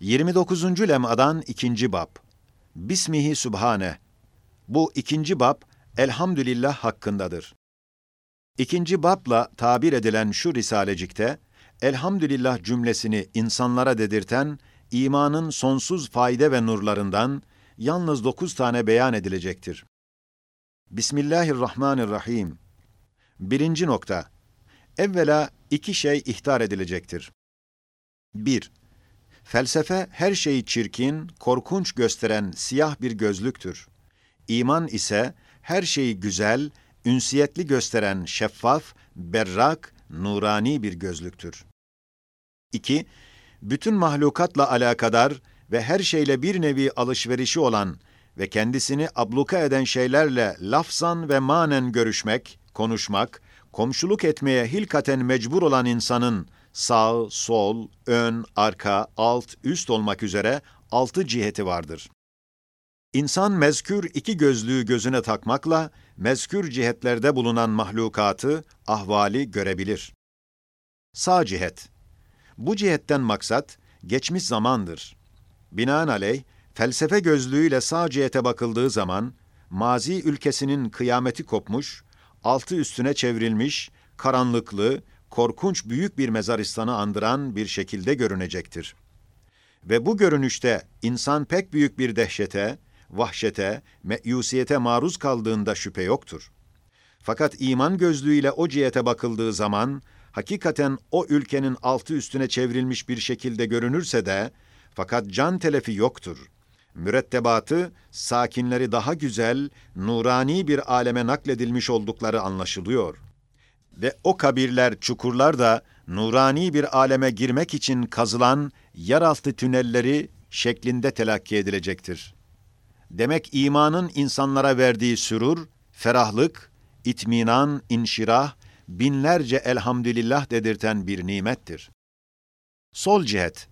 29. lemadan ikinci bab. Bismihi Sübhane. Bu ikinci bab, elhamdülillah hakkındadır. İkinci babla tabir edilen şu risalecikte, elhamdülillah cümlesini insanlara dedirten, imanın sonsuz fayda ve nurlarından, yalnız dokuz tane beyan edilecektir. Bismillahirrahmanirrahim. Birinci nokta. Evvela iki şey ihtar edilecektir. 1. Felsefe her şeyi çirkin, korkunç gösteren siyah bir gözlüktür. İman ise her şeyi güzel, ünsiyetli gösteren şeffaf, berrak, nurani bir gözlüktür. 2. Bütün mahlukatla alakadar ve her şeyle bir nevi alışverişi olan ve kendisini abluka eden şeylerle lafzan ve manen görüşmek, konuşmak, komşuluk etmeye hilkaten mecbur olan insanın sağ, sol, ön, arka, alt, üst olmak üzere altı ciheti vardır. İnsan mezkür iki gözlüğü gözüne takmakla mezkür cihetlerde bulunan mahlukatı, ahvali görebilir. Sağ cihet. Bu cihetten maksat geçmiş zamandır. Binaenaleyh felsefe gözlüğüyle sağ cihete bakıldığı zaman mazi ülkesinin kıyameti kopmuş, altı üstüne çevrilmiş, karanlıklı, korkunç büyük bir mezaristanı andıran bir şekilde görünecektir. Ve bu görünüşte insan pek büyük bir dehşete, vahşete, meyusiyete maruz kaldığında şüphe yoktur. Fakat iman gözlüğüyle o cihete bakıldığı zaman, hakikaten o ülkenin altı üstüne çevrilmiş bir şekilde görünürse de, fakat can telefi yoktur. Mürettebatı, sakinleri daha güzel, nurani bir aleme nakledilmiş oldukları anlaşılıyor. Ve o kabirler, çukurlar da nurani bir aleme girmek için kazılan yeraltı tünelleri şeklinde telakki edilecektir. Demek imanın insanlara verdiği sürur, ferahlık, itminan, inşirah, binlerce elhamdülillah dedirten bir nimettir. Sol cihet,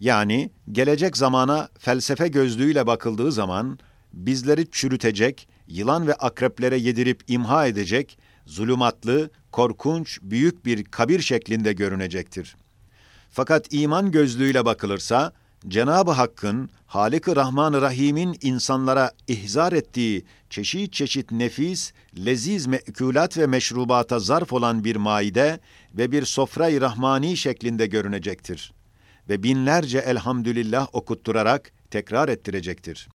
yani gelecek zamana felsefe gözlüğüyle bakıldığı zaman, bizleri çürütecek, yılan ve akreplere yedirip imha edecek, zulümatlı, korkunç, büyük bir kabir şeklinde görünecektir. Fakat iman gözlüğüyle bakılırsa, Cenab-ı Hakk'ın, Halik-i Rahman-ı Rahim'in insanlara ihzar ettiği çeşit çeşit nefis, leziz mekûlat ve meşrubata zarf olan bir maide ve bir sofra-i rahmani şeklinde görünecektir. Ve binlerce elhamdülillah okutturarak tekrar ettirecektir.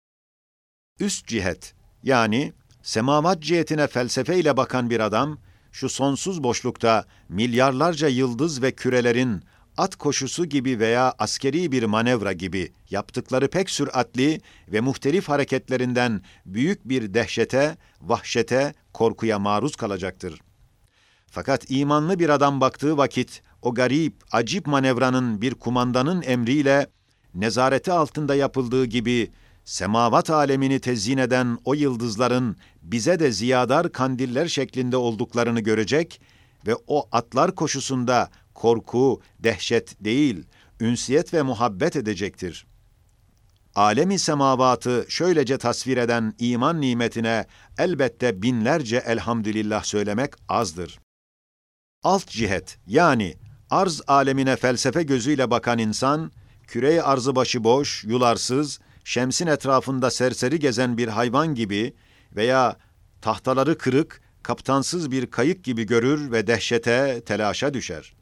Üst cihet, yani semavat cihetine felsefeyle bakan bir adam, şu sonsuz boşlukta milyarlarca yıldız ve kürelerin at koşusu gibi veya askeri bir manevra gibi yaptıkları pek süratli ve muhtelif hareketlerinden büyük bir dehşete, vahşete, korkuya maruz kalacaktır. Fakat imanlı bir adam baktığı vakit o garip, acip manevranın bir kumandanın emriyle nezareti altında yapıldığı gibi semavat alemini tezyin eden o yıldızların bize de ziyadar kandiller şeklinde olduklarını görecek ve o atlar koşusunda korku, dehşet değil, ünsiyet ve muhabbet edecektir. Alemi semavatı şöylece tasvir eden iman nimetine elbette binlerce elhamdülillah söylemek azdır. Alt cihet yani arz alemine felsefe gözüyle bakan insan, küre arzı başı boş, yularsız, şemsin etrafında serseri gezen bir hayvan gibi veya tahtaları kırık, kaptansız bir kayık gibi görür ve dehşete, telaşa düşer.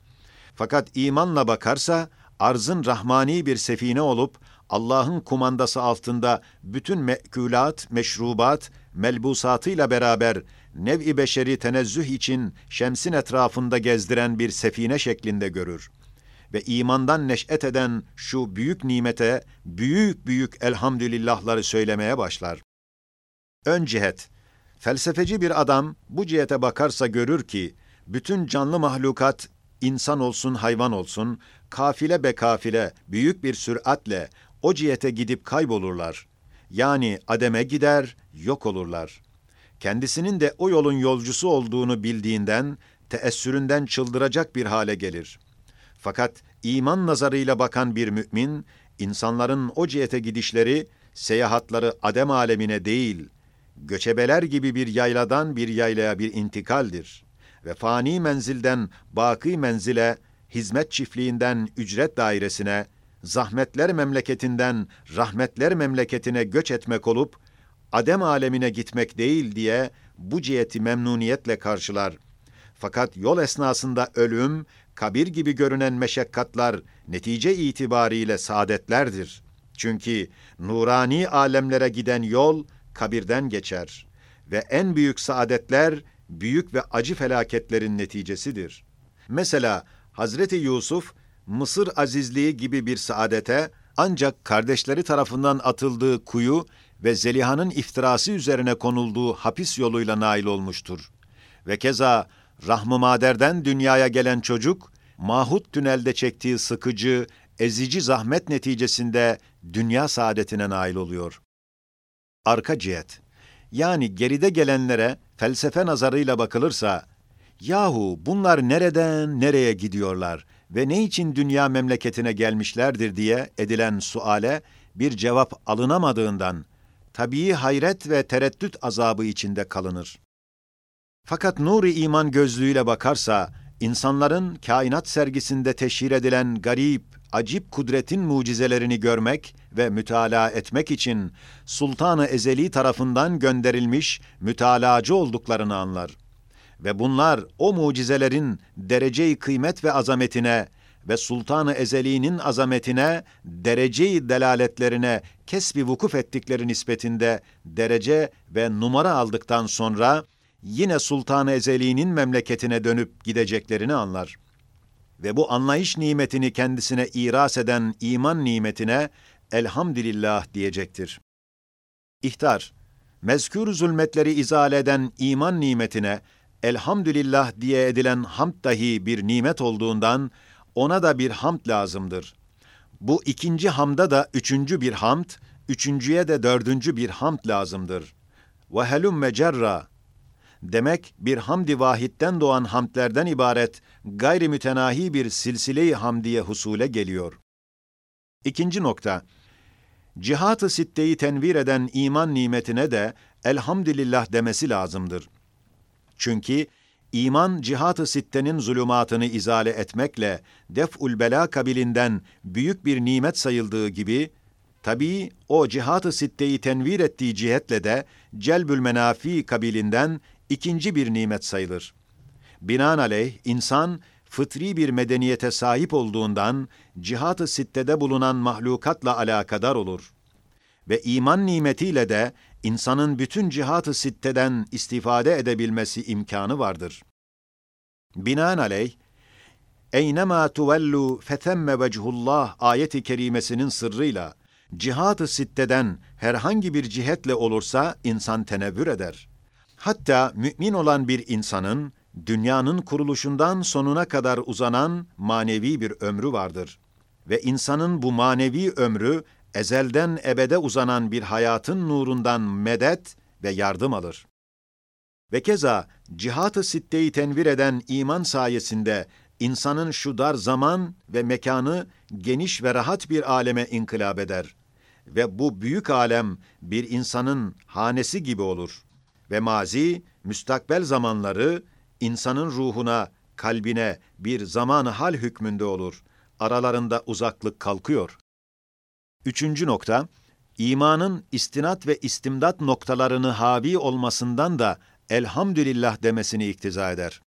Fakat imanla bakarsa, arzın rahmani bir sefine olup, Allah'ın kumandası altında bütün mekülat, meşrubat, melbusatıyla beraber nev-i beşeri tenezzüh için şemsin etrafında gezdiren bir sefine şeklinde görür. Ve imandan neş'et eden şu büyük nimete büyük büyük elhamdülillahları söylemeye başlar. Ön cihet, felsefeci bir adam bu cihete bakarsa görür ki, bütün canlı mahlukat insan olsun hayvan olsun, kafile be kafile büyük bir süratle o cihete gidip kaybolurlar. Yani ademe gider, yok olurlar. Kendisinin de o yolun yolcusu olduğunu bildiğinden, teessüründen çıldıracak bir hale gelir. Fakat iman nazarıyla bakan bir mümin, insanların o cihete gidişleri, seyahatları adem alemine değil, göçebeler gibi bir yayladan bir yaylaya bir intikaldir ve fani menzilden baki menzile, hizmet çiftliğinden ücret dairesine, zahmetler memleketinden rahmetler memleketine göç etmek olup, Adem alemine gitmek değil diye bu ciheti memnuniyetle karşılar. Fakat yol esnasında ölüm, kabir gibi görünen meşakkatlar netice itibariyle saadetlerdir. Çünkü nurani alemlere giden yol kabirden geçer ve en büyük saadetler büyük ve acı felaketlerin neticesidir. Mesela Hazreti Yusuf Mısır azizliği gibi bir saadete ancak kardeşleri tarafından atıldığı kuyu ve Zeliha'nın iftirası üzerine konulduğu hapis yoluyla nail olmuştur. Ve keza Rahm-ı Mader'den dünyaya gelen çocuk, Mahut tünelde çektiği sıkıcı, ezici zahmet neticesinde dünya saadetine nail oluyor. Arka cihet yani geride gelenlere felsefe nazarıyla bakılırsa, yahu bunlar nereden nereye gidiyorlar ve ne için dünya memleketine gelmişlerdir diye edilen suale bir cevap alınamadığından, tabii hayret ve tereddüt azabı içinde kalınır. Fakat nuri iman gözlüğüyle bakarsa, insanların kainat sergisinde teşhir edilen garip, acip kudretin mucizelerini görmek ve mütalaa etmek için Sultanı Ezeli tarafından gönderilmiş mütalacı olduklarını anlar. Ve bunlar o mucizelerin dereceyi kıymet ve azametine ve Sultanı Ezeli'nin azametine, dereceyi delaletlerine kesbi vukuf ettikleri nispetinde derece ve numara aldıktan sonra yine Sultan-ı Ezeli'nin memleketine dönüp gideceklerini anlar. Ve bu anlayış nimetini kendisine iras eden iman nimetine elhamdülillah diyecektir. İhtar, mezkür zulmetleri izale eden iman nimetine elhamdülillah diye edilen hamd dahi bir nimet olduğundan ona da bir hamd lazımdır. Bu ikinci hamda da üçüncü bir hamd, üçüncüye de dördüncü bir hamd lazımdır. Ve helum cerra Demek bir hamdi vahitten doğan hamdlerden ibaret gayri mütenahi bir silsile-i hamdiye husule geliyor. İkinci nokta, cihat-ı sitteyi tenvir eden iman nimetine de elhamdülillah demesi lazımdır. Çünkü iman cihat-ı sittenin zulümatını izale etmekle def'ul bela kabilinden büyük bir nimet sayıldığı gibi, tabii o cihat-ı sitteyi tenvir ettiği cihetle de celbül menafi kabilinden ikinci bir nimet sayılır. Binaenaleyh insan fıtri bir medeniyete sahip olduğundan cihat-ı sittede bulunan mahlukatla alakadar olur. Ve iman nimetiyle de insanın bütün cihat-ı sitteden istifade edebilmesi imkanı vardır. Binaenaleyh, Eynema tuvellu fethemme vechullah ayeti kerimesinin sırrıyla cihat-ı sitteden herhangi bir cihetle olursa insan tenevvür eder. Hatta mümin olan bir insanın dünyanın kuruluşundan sonuna kadar uzanan manevi bir ömrü vardır. Ve insanın bu manevi ömrü ezelden ebede uzanan bir hayatın nurundan medet ve yardım alır. Ve keza cihat-ı sitteyi tenvir eden iman sayesinde insanın şu dar zaman ve mekanı geniş ve rahat bir aleme inkılap eder. Ve bu büyük alem bir insanın hanesi gibi olur.'' Ve mazi, müstakbel zamanları insanın ruhuna, kalbine bir zamanı hal hükmünde olur. Aralarında uzaklık kalkıyor. Üçüncü nokta, imanın istinat ve istimdat noktalarını havi olmasından da elhamdülillah demesini iktiza eder.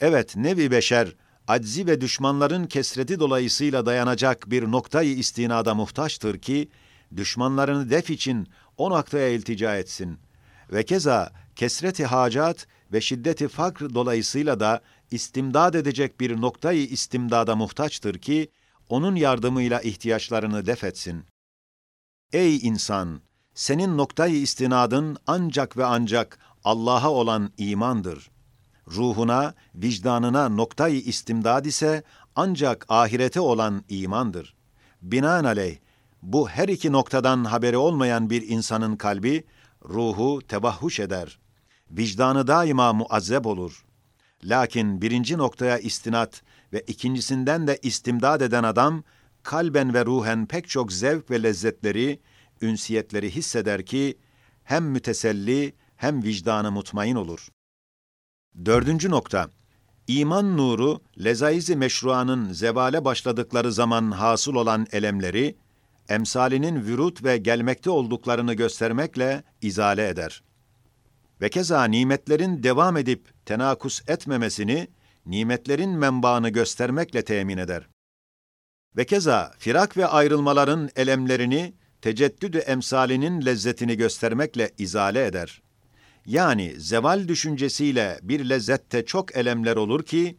Evet, nevi beşer, aczi ve düşmanların kesreti dolayısıyla dayanacak bir noktayı istinada muhtaçtır ki, düşmanlarını def için o noktaya iltica etsin ve keza kesreti hacat ve şiddeti fakr dolayısıyla da istimdad edecek bir noktayı istimdada muhtaçtır ki, onun yardımıyla ihtiyaçlarını defetsin. Ey insan! Senin noktayı istinadın ancak ve ancak Allah'a olan imandır. Ruhuna, vicdanına noktayı istimdad ise ancak ahirete olan imandır. Binaenaleyh, bu her iki noktadan haberi olmayan bir insanın kalbi, ruhu tebahhuş eder. Vicdanı daima muazzeb olur. Lakin birinci noktaya istinat ve ikincisinden de istimdad eden adam, kalben ve ruhen pek çok zevk ve lezzetleri, ünsiyetleri hisseder ki, hem müteselli hem vicdanı mutmain olur. Dördüncü nokta, İman nuru, lezaizi meşruanın zevale başladıkları zaman hasıl olan elemleri, emsalinin vürut ve gelmekte olduklarını göstermekle izale eder. Ve keza nimetlerin devam edip tenakus etmemesini, nimetlerin menbaını göstermekle temin eder. Ve keza firak ve ayrılmaların elemlerini, teceddüdü emsalinin lezzetini göstermekle izale eder. Yani zeval düşüncesiyle bir lezzette çok elemler olur ki,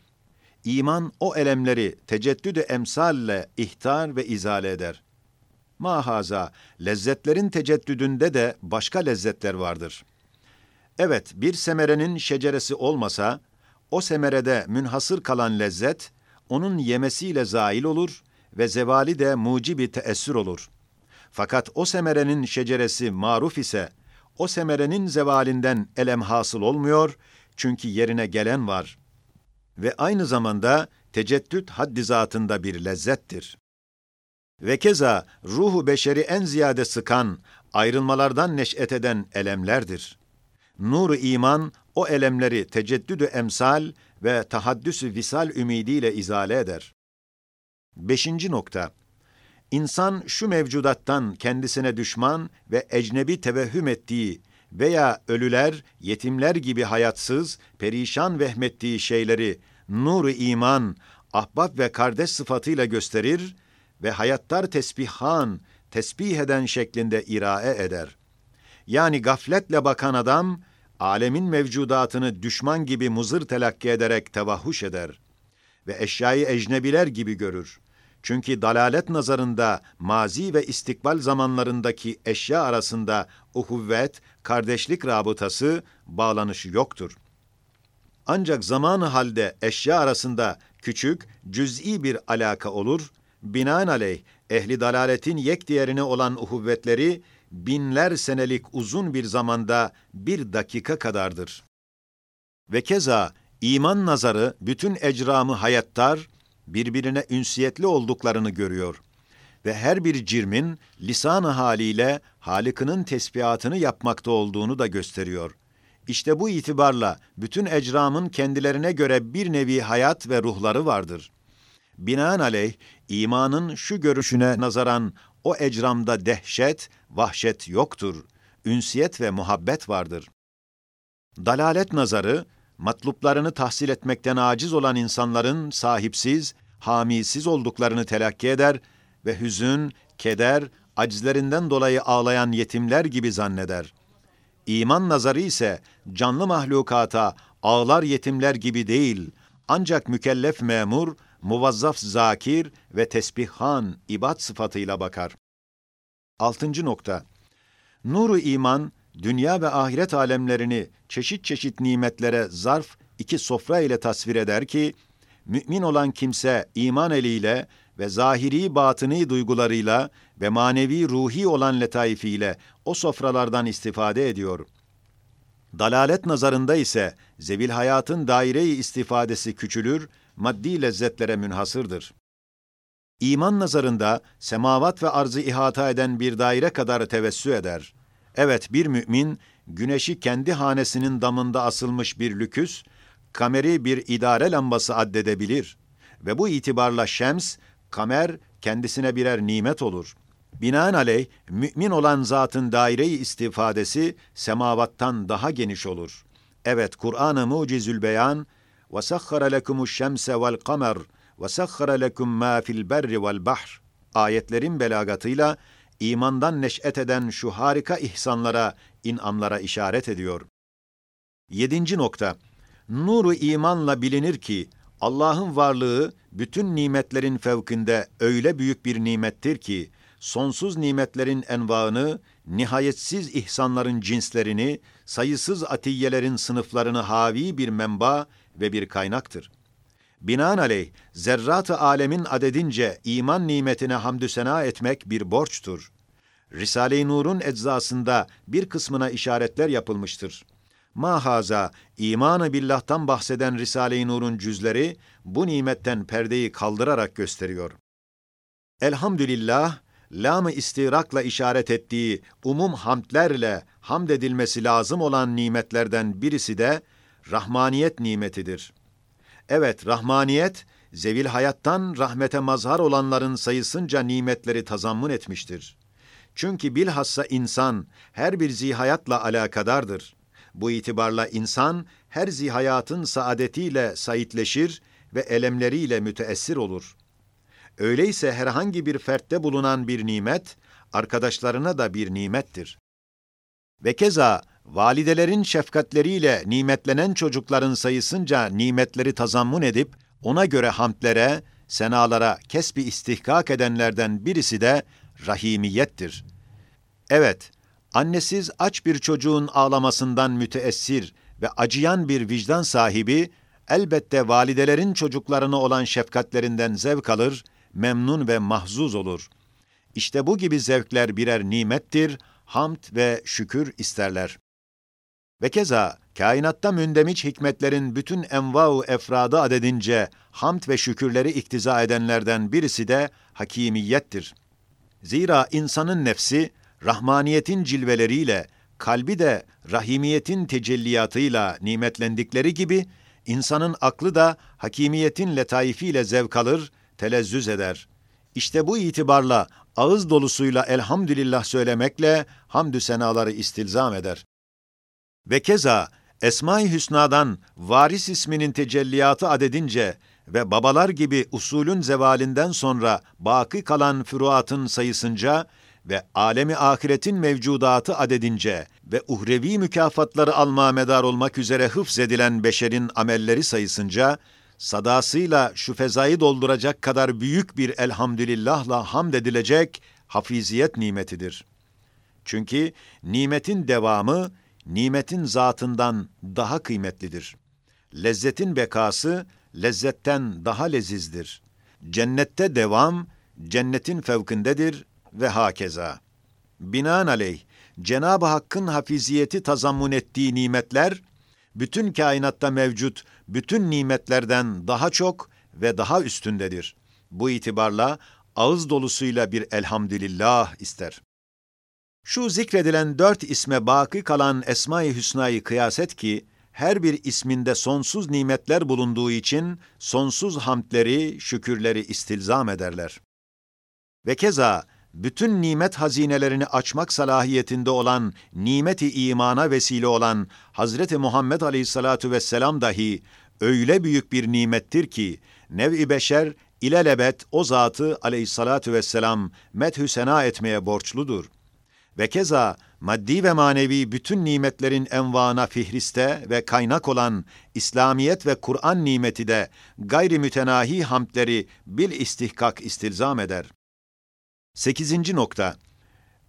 iman o elemleri teceddüdü emsalle ihtar ve izale eder. Mahaza, lezzetlerin teceddüdünde de başka lezzetler vardır. Evet, bir semerenin şeceresi olmasa, o semerede münhasır kalan lezzet, onun yemesiyle zail olur ve zevali de mucibi teessür olur. Fakat o semerenin şeceresi maruf ise, o semerenin zevalinden elem hasıl olmuyor, çünkü yerine gelen var. Ve aynı zamanda teceddüt haddi zatında bir lezzettir. Ve keza ruhu beşeri en ziyade sıkan, ayrılmalardan neş'et eden elemlerdir. Nur-u iman o elemleri teceddüdü emsal ve tahaddüsü visal ümidiyle izale eder. Beşinci nokta. İnsan şu mevcudattan kendisine düşman ve ecnebi tevehhüm ettiği veya ölüler, yetimler gibi hayatsız, perişan vehmettiği şeyleri nur iman, ahbap ve kardeş sıfatıyla gösterir ve hayattar tesbihan, tesbih eden şeklinde irae eder. Yani gafletle bakan adam, alemin mevcudatını düşman gibi muzır telakki ederek tevahhuş eder ve eşyayı ecnebiler gibi görür. Çünkü dalalet nazarında mazi ve istikbal zamanlarındaki eşya arasında uhuvvet, kardeşlik rabıtası, bağlanışı yoktur. Ancak zamanı halde eşya arasında küçük, cüz'i bir alaka olur, binaenaleyh ehli dalaletin yek diğerine olan uhuvvetleri binler senelik uzun bir zamanda bir dakika kadardır. Ve keza iman nazarı bütün ecramı hayattar, birbirine ünsiyetli olduklarını görüyor ve her bir cirmin lisan haliyle Halık'ının tesbihatını yapmakta olduğunu da gösteriyor. İşte bu itibarla bütün ecramın kendilerine göre bir nevi hayat ve ruhları vardır. Binaenaleyh imanın şu görüşüne nazaran o ecramda dehşet, vahşet yoktur. Ünsiyet ve muhabbet vardır. Dalalet nazarı, matluplarını tahsil etmekten aciz olan insanların sahipsiz, hamisiz olduklarını telakki eder ve hüzün, keder, acizlerinden dolayı ağlayan yetimler gibi zanneder. İman nazarı ise canlı mahlukata ağlar yetimler gibi değil, ancak mükellef memur, muvazzaf zakir ve tesbihhan ibad sıfatıyla bakar. Altıncı nokta. Nuru iman, dünya ve ahiret alemlerini çeşit çeşit nimetlere zarf iki sofra ile tasvir eder ki, mümin olan kimse iman eliyle ve zahiri batıni duygularıyla ve manevi ruhi olan letaifiyle o sofralardan istifade ediyor. Dalalet nazarında ise zevil hayatın daire-i istifadesi küçülür, maddi lezzetlere münhasırdır. İman nazarında semavat ve arzı ihata eden bir daire kadar tevessü eder. Evet bir mümin güneşi kendi hanesinin damında asılmış bir lüküs, kameri bir idare lambası addedebilir ve bu itibarla şems, kamer kendisine birer nimet olur. Binaenaleyh mümin olan zatın daire-i istifadesi semavattan daha geniş olur. Evet Kur'an-ı Mucizül Beyan وَسَخَّرَ لَكُمُ الشَّمْسَ وَالْقَمَرِ وَسَخَّرَ لَكُمْ مَا فِي الْبَرِّ وَالْبَحْرِ ayetlerin belagatıyla imandan neş'et eden şu harika ihsanlara, inamlara işaret ediyor. Yedinci nokta, nuru imanla bilinir ki, Allah'ın varlığı bütün nimetlerin fevkinde öyle büyük bir nimettir ki, sonsuz nimetlerin envaını, nihayetsiz ihsanların cinslerini, sayısız atiyelerin sınıflarını havi bir menba ve bir kaynaktır. Binaenaleyh, zerrat-ı alemin adedince iman nimetine hamdü sena etmek bir borçtur. Risale-i Nur'un eczasında bir kısmına işaretler yapılmıştır. Mahaza, imanı billah'tan bahseden Risale-i Nur'un cüzleri bu nimetten perdeyi kaldırarak gösteriyor. Elhamdülillah, lam-ı istirakla işaret ettiği umum hamdlerle hamd edilmesi lazım olan nimetlerden birisi de rahmaniyet nimetidir. Evet, rahmaniyet, zevil hayattan rahmete mazhar olanların sayısınca nimetleri tazammun etmiştir. Çünkü bilhassa insan her bir zihayatla alakadardır. Bu itibarla insan her zihayatın saadetiyle saitleşir ve elemleriyle müteessir olur. Öyleyse herhangi bir fertte bulunan bir nimet, arkadaşlarına da bir nimettir. Ve keza validelerin şefkatleriyle nimetlenen çocukların sayısınca nimetleri tazammun edip, ona göre hamdlere, senalara kesbi istihkak edenlerden birisi de rahimiyettir. Evet, annesiz aç bir çocuğun ağlamasından müteessir ve acıyan bir vicdan sahibi, elbette validelerin çocuklarına olan şefkatlerinden zevk alır, memnun ve mahzuz olur. İşte bu gibi zevkler birer nimettir, hamd ve şükür isterler. Ve keza kainatta mündemiç hikmetlerin bütün envau efradı adedince hamd ve şükürleri iktiza edenlerden birisi de hakimiyettir. Zira insanın nefsi rahmaniyetin cilveleriyle, kalbi de rahimiyetin tecelliyatıyla nimetlendikleri gibi insanın aklı da hakimiyetin letaifiyle zevk alır, telezzüz eder. İşte bu itibarla ağız dolusuyla elhamdülillah söylemekle hamdü senaları istilzam eder. Ve keza Esma-i Hüsna'dan varis isminin tecelliyatı adedince ve babalar gibi usulün zevalinden sonra baki kalan füruatın sayısınca ve alemi ahiretin mevcudatı adedince ve uhrevi mükafatları alma medar olmak üzere hıfz edilen beşerin amelleri sayısınca, sadasıyla şu fezayı dolduracak kadar büyük bir elhamdülillahla hamd edilecek hafiziyet nimetidir. Çünkü nimetin devamı, nimetin zatından daha kıymetlidir. Lezzetin bekası, lezzetten daha lezizdir. Cennette devam, cennetin fevkindedir ve hakeza. Binaenaleyh, Cenab-ı Hakk'ın hafiziyeti tazammun ettiği nimetler, bütün kainatta mevcut bütün nimetlerden daha çok ve daha üstündedir. Bu itibarla ağız dolusuyla bir elhamdülillah ister. Şu zikredilen dört isme baki kalan Esma-i Hüsna'yı kıyas et ki, her bir isminde sonsuz nimetler bulunduğu için sonsuz hamdleri, şükürleri istilzam ederler. Ve keza bütün nimet hazinelerini açmak salahiyetinde olan, nimeti imana vesile olan Hazreti Muhammed Aleyhissalatu vesselam dahi öyle büyük bir nimettir ki nev-i beşer ilelebet o zatı Aleyhissalatu vesselam methü sena etmeye borçludur. Ve keza maddi ve manevi bütün nimetlerin envana fihriste ve kaynak olan İslamiyet ve Kur'an nimeti de gayri mütenahi hamdleri bil istihkak istilzam eder. Sekizinci nokta.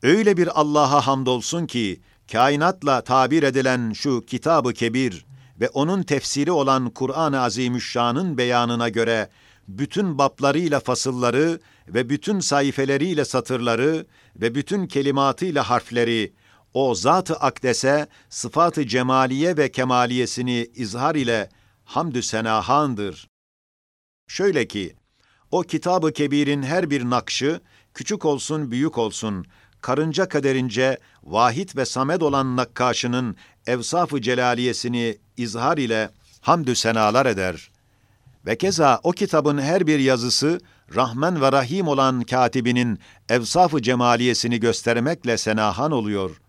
Öyle bir Allah'a hamdolsun ki, kainatla tabir edilen şu kitabı kebir ve onun tefsiri olan Kur'an-ı Azimüşşan'ın beyanına göre, bütün baplarıyla fasılları ve bütün sayfeleriyle satırları ve bütün kelimatıyla harfleri, o zat-ı akdese, sıfat-ı cemaliye ve kemaliyesini izhar ile hamdü senahandır. Şöyle ki, o kitabı kebirin her bir nakşı, küçük olsun büyük olsun, karınca kaderince vahid ve samed olan nakkaşının evsaf-ı celaliyesini izhar ile hamdü senalar eder. Ve keza o kitabın her bir yazısı, Rahman ve Rahim olan katibinin evsaf-ı cemaliyesini göstermekle senahan oluyor.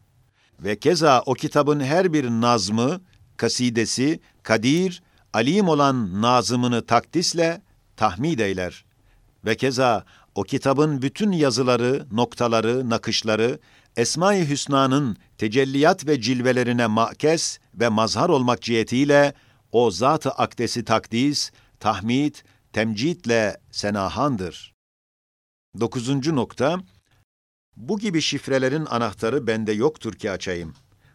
Ve keza o kitabın her bir nazmı, kasidesi, kadir, alim olan nazımını takdisle tahmid eyler. Ve keza o kitabın bütün yazıları, noktaları, nakışları, Esma-i Hüsna'nın tecelliyat ve cilvelerine makes ve mazhar olmak cihetiyle o zat-ı akdesi takdis, tahmid, temcitle senahandır. Dokuzuncu nokta, bu gibi şifrelerin anahtarı bende yoktur ki açayım.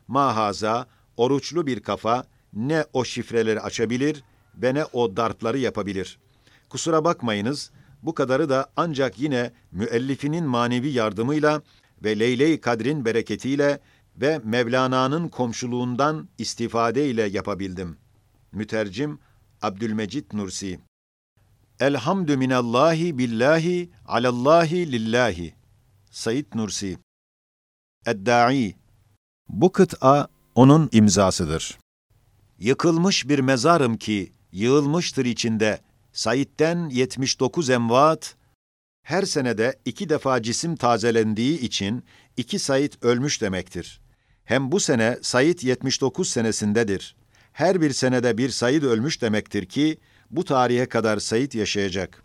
Mahaza, oruçlu bir kafa ne o şifreleri açabilir ve ne o darpları yapabilir. Kusura bakmayınız, bu kadarı da ancak yine müellifinin manevi yardımıyla ve Leyle-i Kadr'in bereketiyle ve Mevlana'nın komşuluğundan istifade ile yapabildim. Mütercim Abdülmecit Nursi Elhamdü minallahi billahi alallahi lillahi Said Nursi Eddai Bu kıta onun imzasıdır. Yıkılmış bir mezarım ki yığılmıştır içinde. Said'den 79 envat, her senede iki defa cisim tazelendiği için iki Said ölmüş demektir. Hem bu sene Said 79 senesindedir. Her bir senede bir Said ölmüş demektir ki, bu tarihe kadar Said yaşayacak.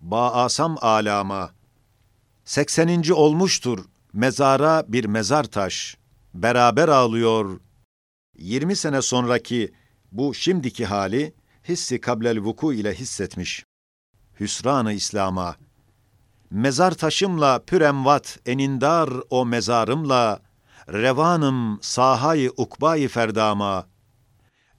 Baasam alama. 80. olmuştur, mezara bir mezar taş. Beraber ağlıyor. 20 sene sonraki bu şimdiki hali, hissi kablel vuku ile hissetmiş. Hüsranı İslam'a. Mezar taşımla püremvat enindar o mezarımla, revanım sahayı ukbayı ferdama.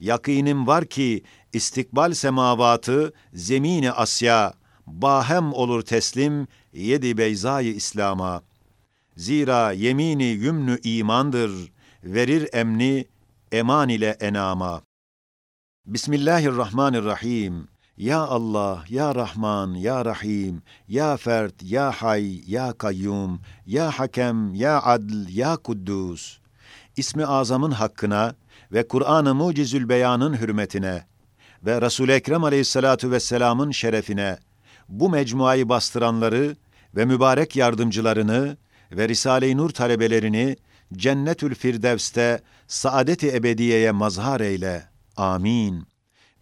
Yakinim var ki istikbal semavatı zemini Asya bahem olur teslim yedi beyzayı İslam'a. Zira yemini yümnü imandır, verir emni eman ile enama. Bismillahirrahmanirrahim. Ya Allah, Ya Rahman, Ya Rahim, Ya Fert, Ya Hay, Ya Kayyum, Ya Hakem, Ya Adl, Ya Kuddus. İsmi Azam'ın hakkına ve Kur'an-ı Mucizül Beyan'ın hürmetine ve Resul-i Ekrem Aleyhissalatu vesselam'ın şerefine bu mecmuayı bastıranları ve mübarek yardımcılarını ve Risale-i Nur talebelerini Cennetül Firdevs'te saadet-i ebediyeye mazhar eyle. Amin.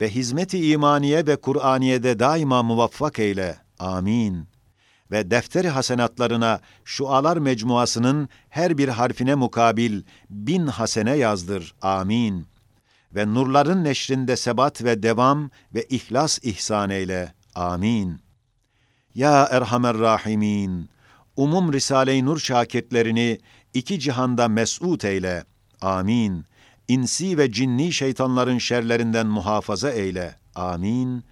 Ve hizmet-i imaniye ve Kur'aniye'de daima muvaffak eyle. Amin. Ve defteri hasenatlarına şualar mecmuasının her bir harfine mukabil bin hasene yazdır. Amin. Ve nurların neşrinde sebat ve devam ve ihlas ihsan eyle. Amin. Ya Erhamer Rahimin, umum Risale-i Nur şakirtlerini iki cihanda mes'ud eyle. Amin. İnsi ve cinni şeytanların şerlerinden muhafaza eyle. Amin.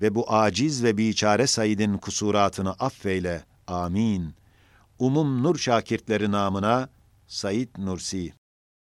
Ve bu aciz ve biçare Said'in kusuratını affeyle. Amin. Umum Nur şakirtleri namına Said Nursi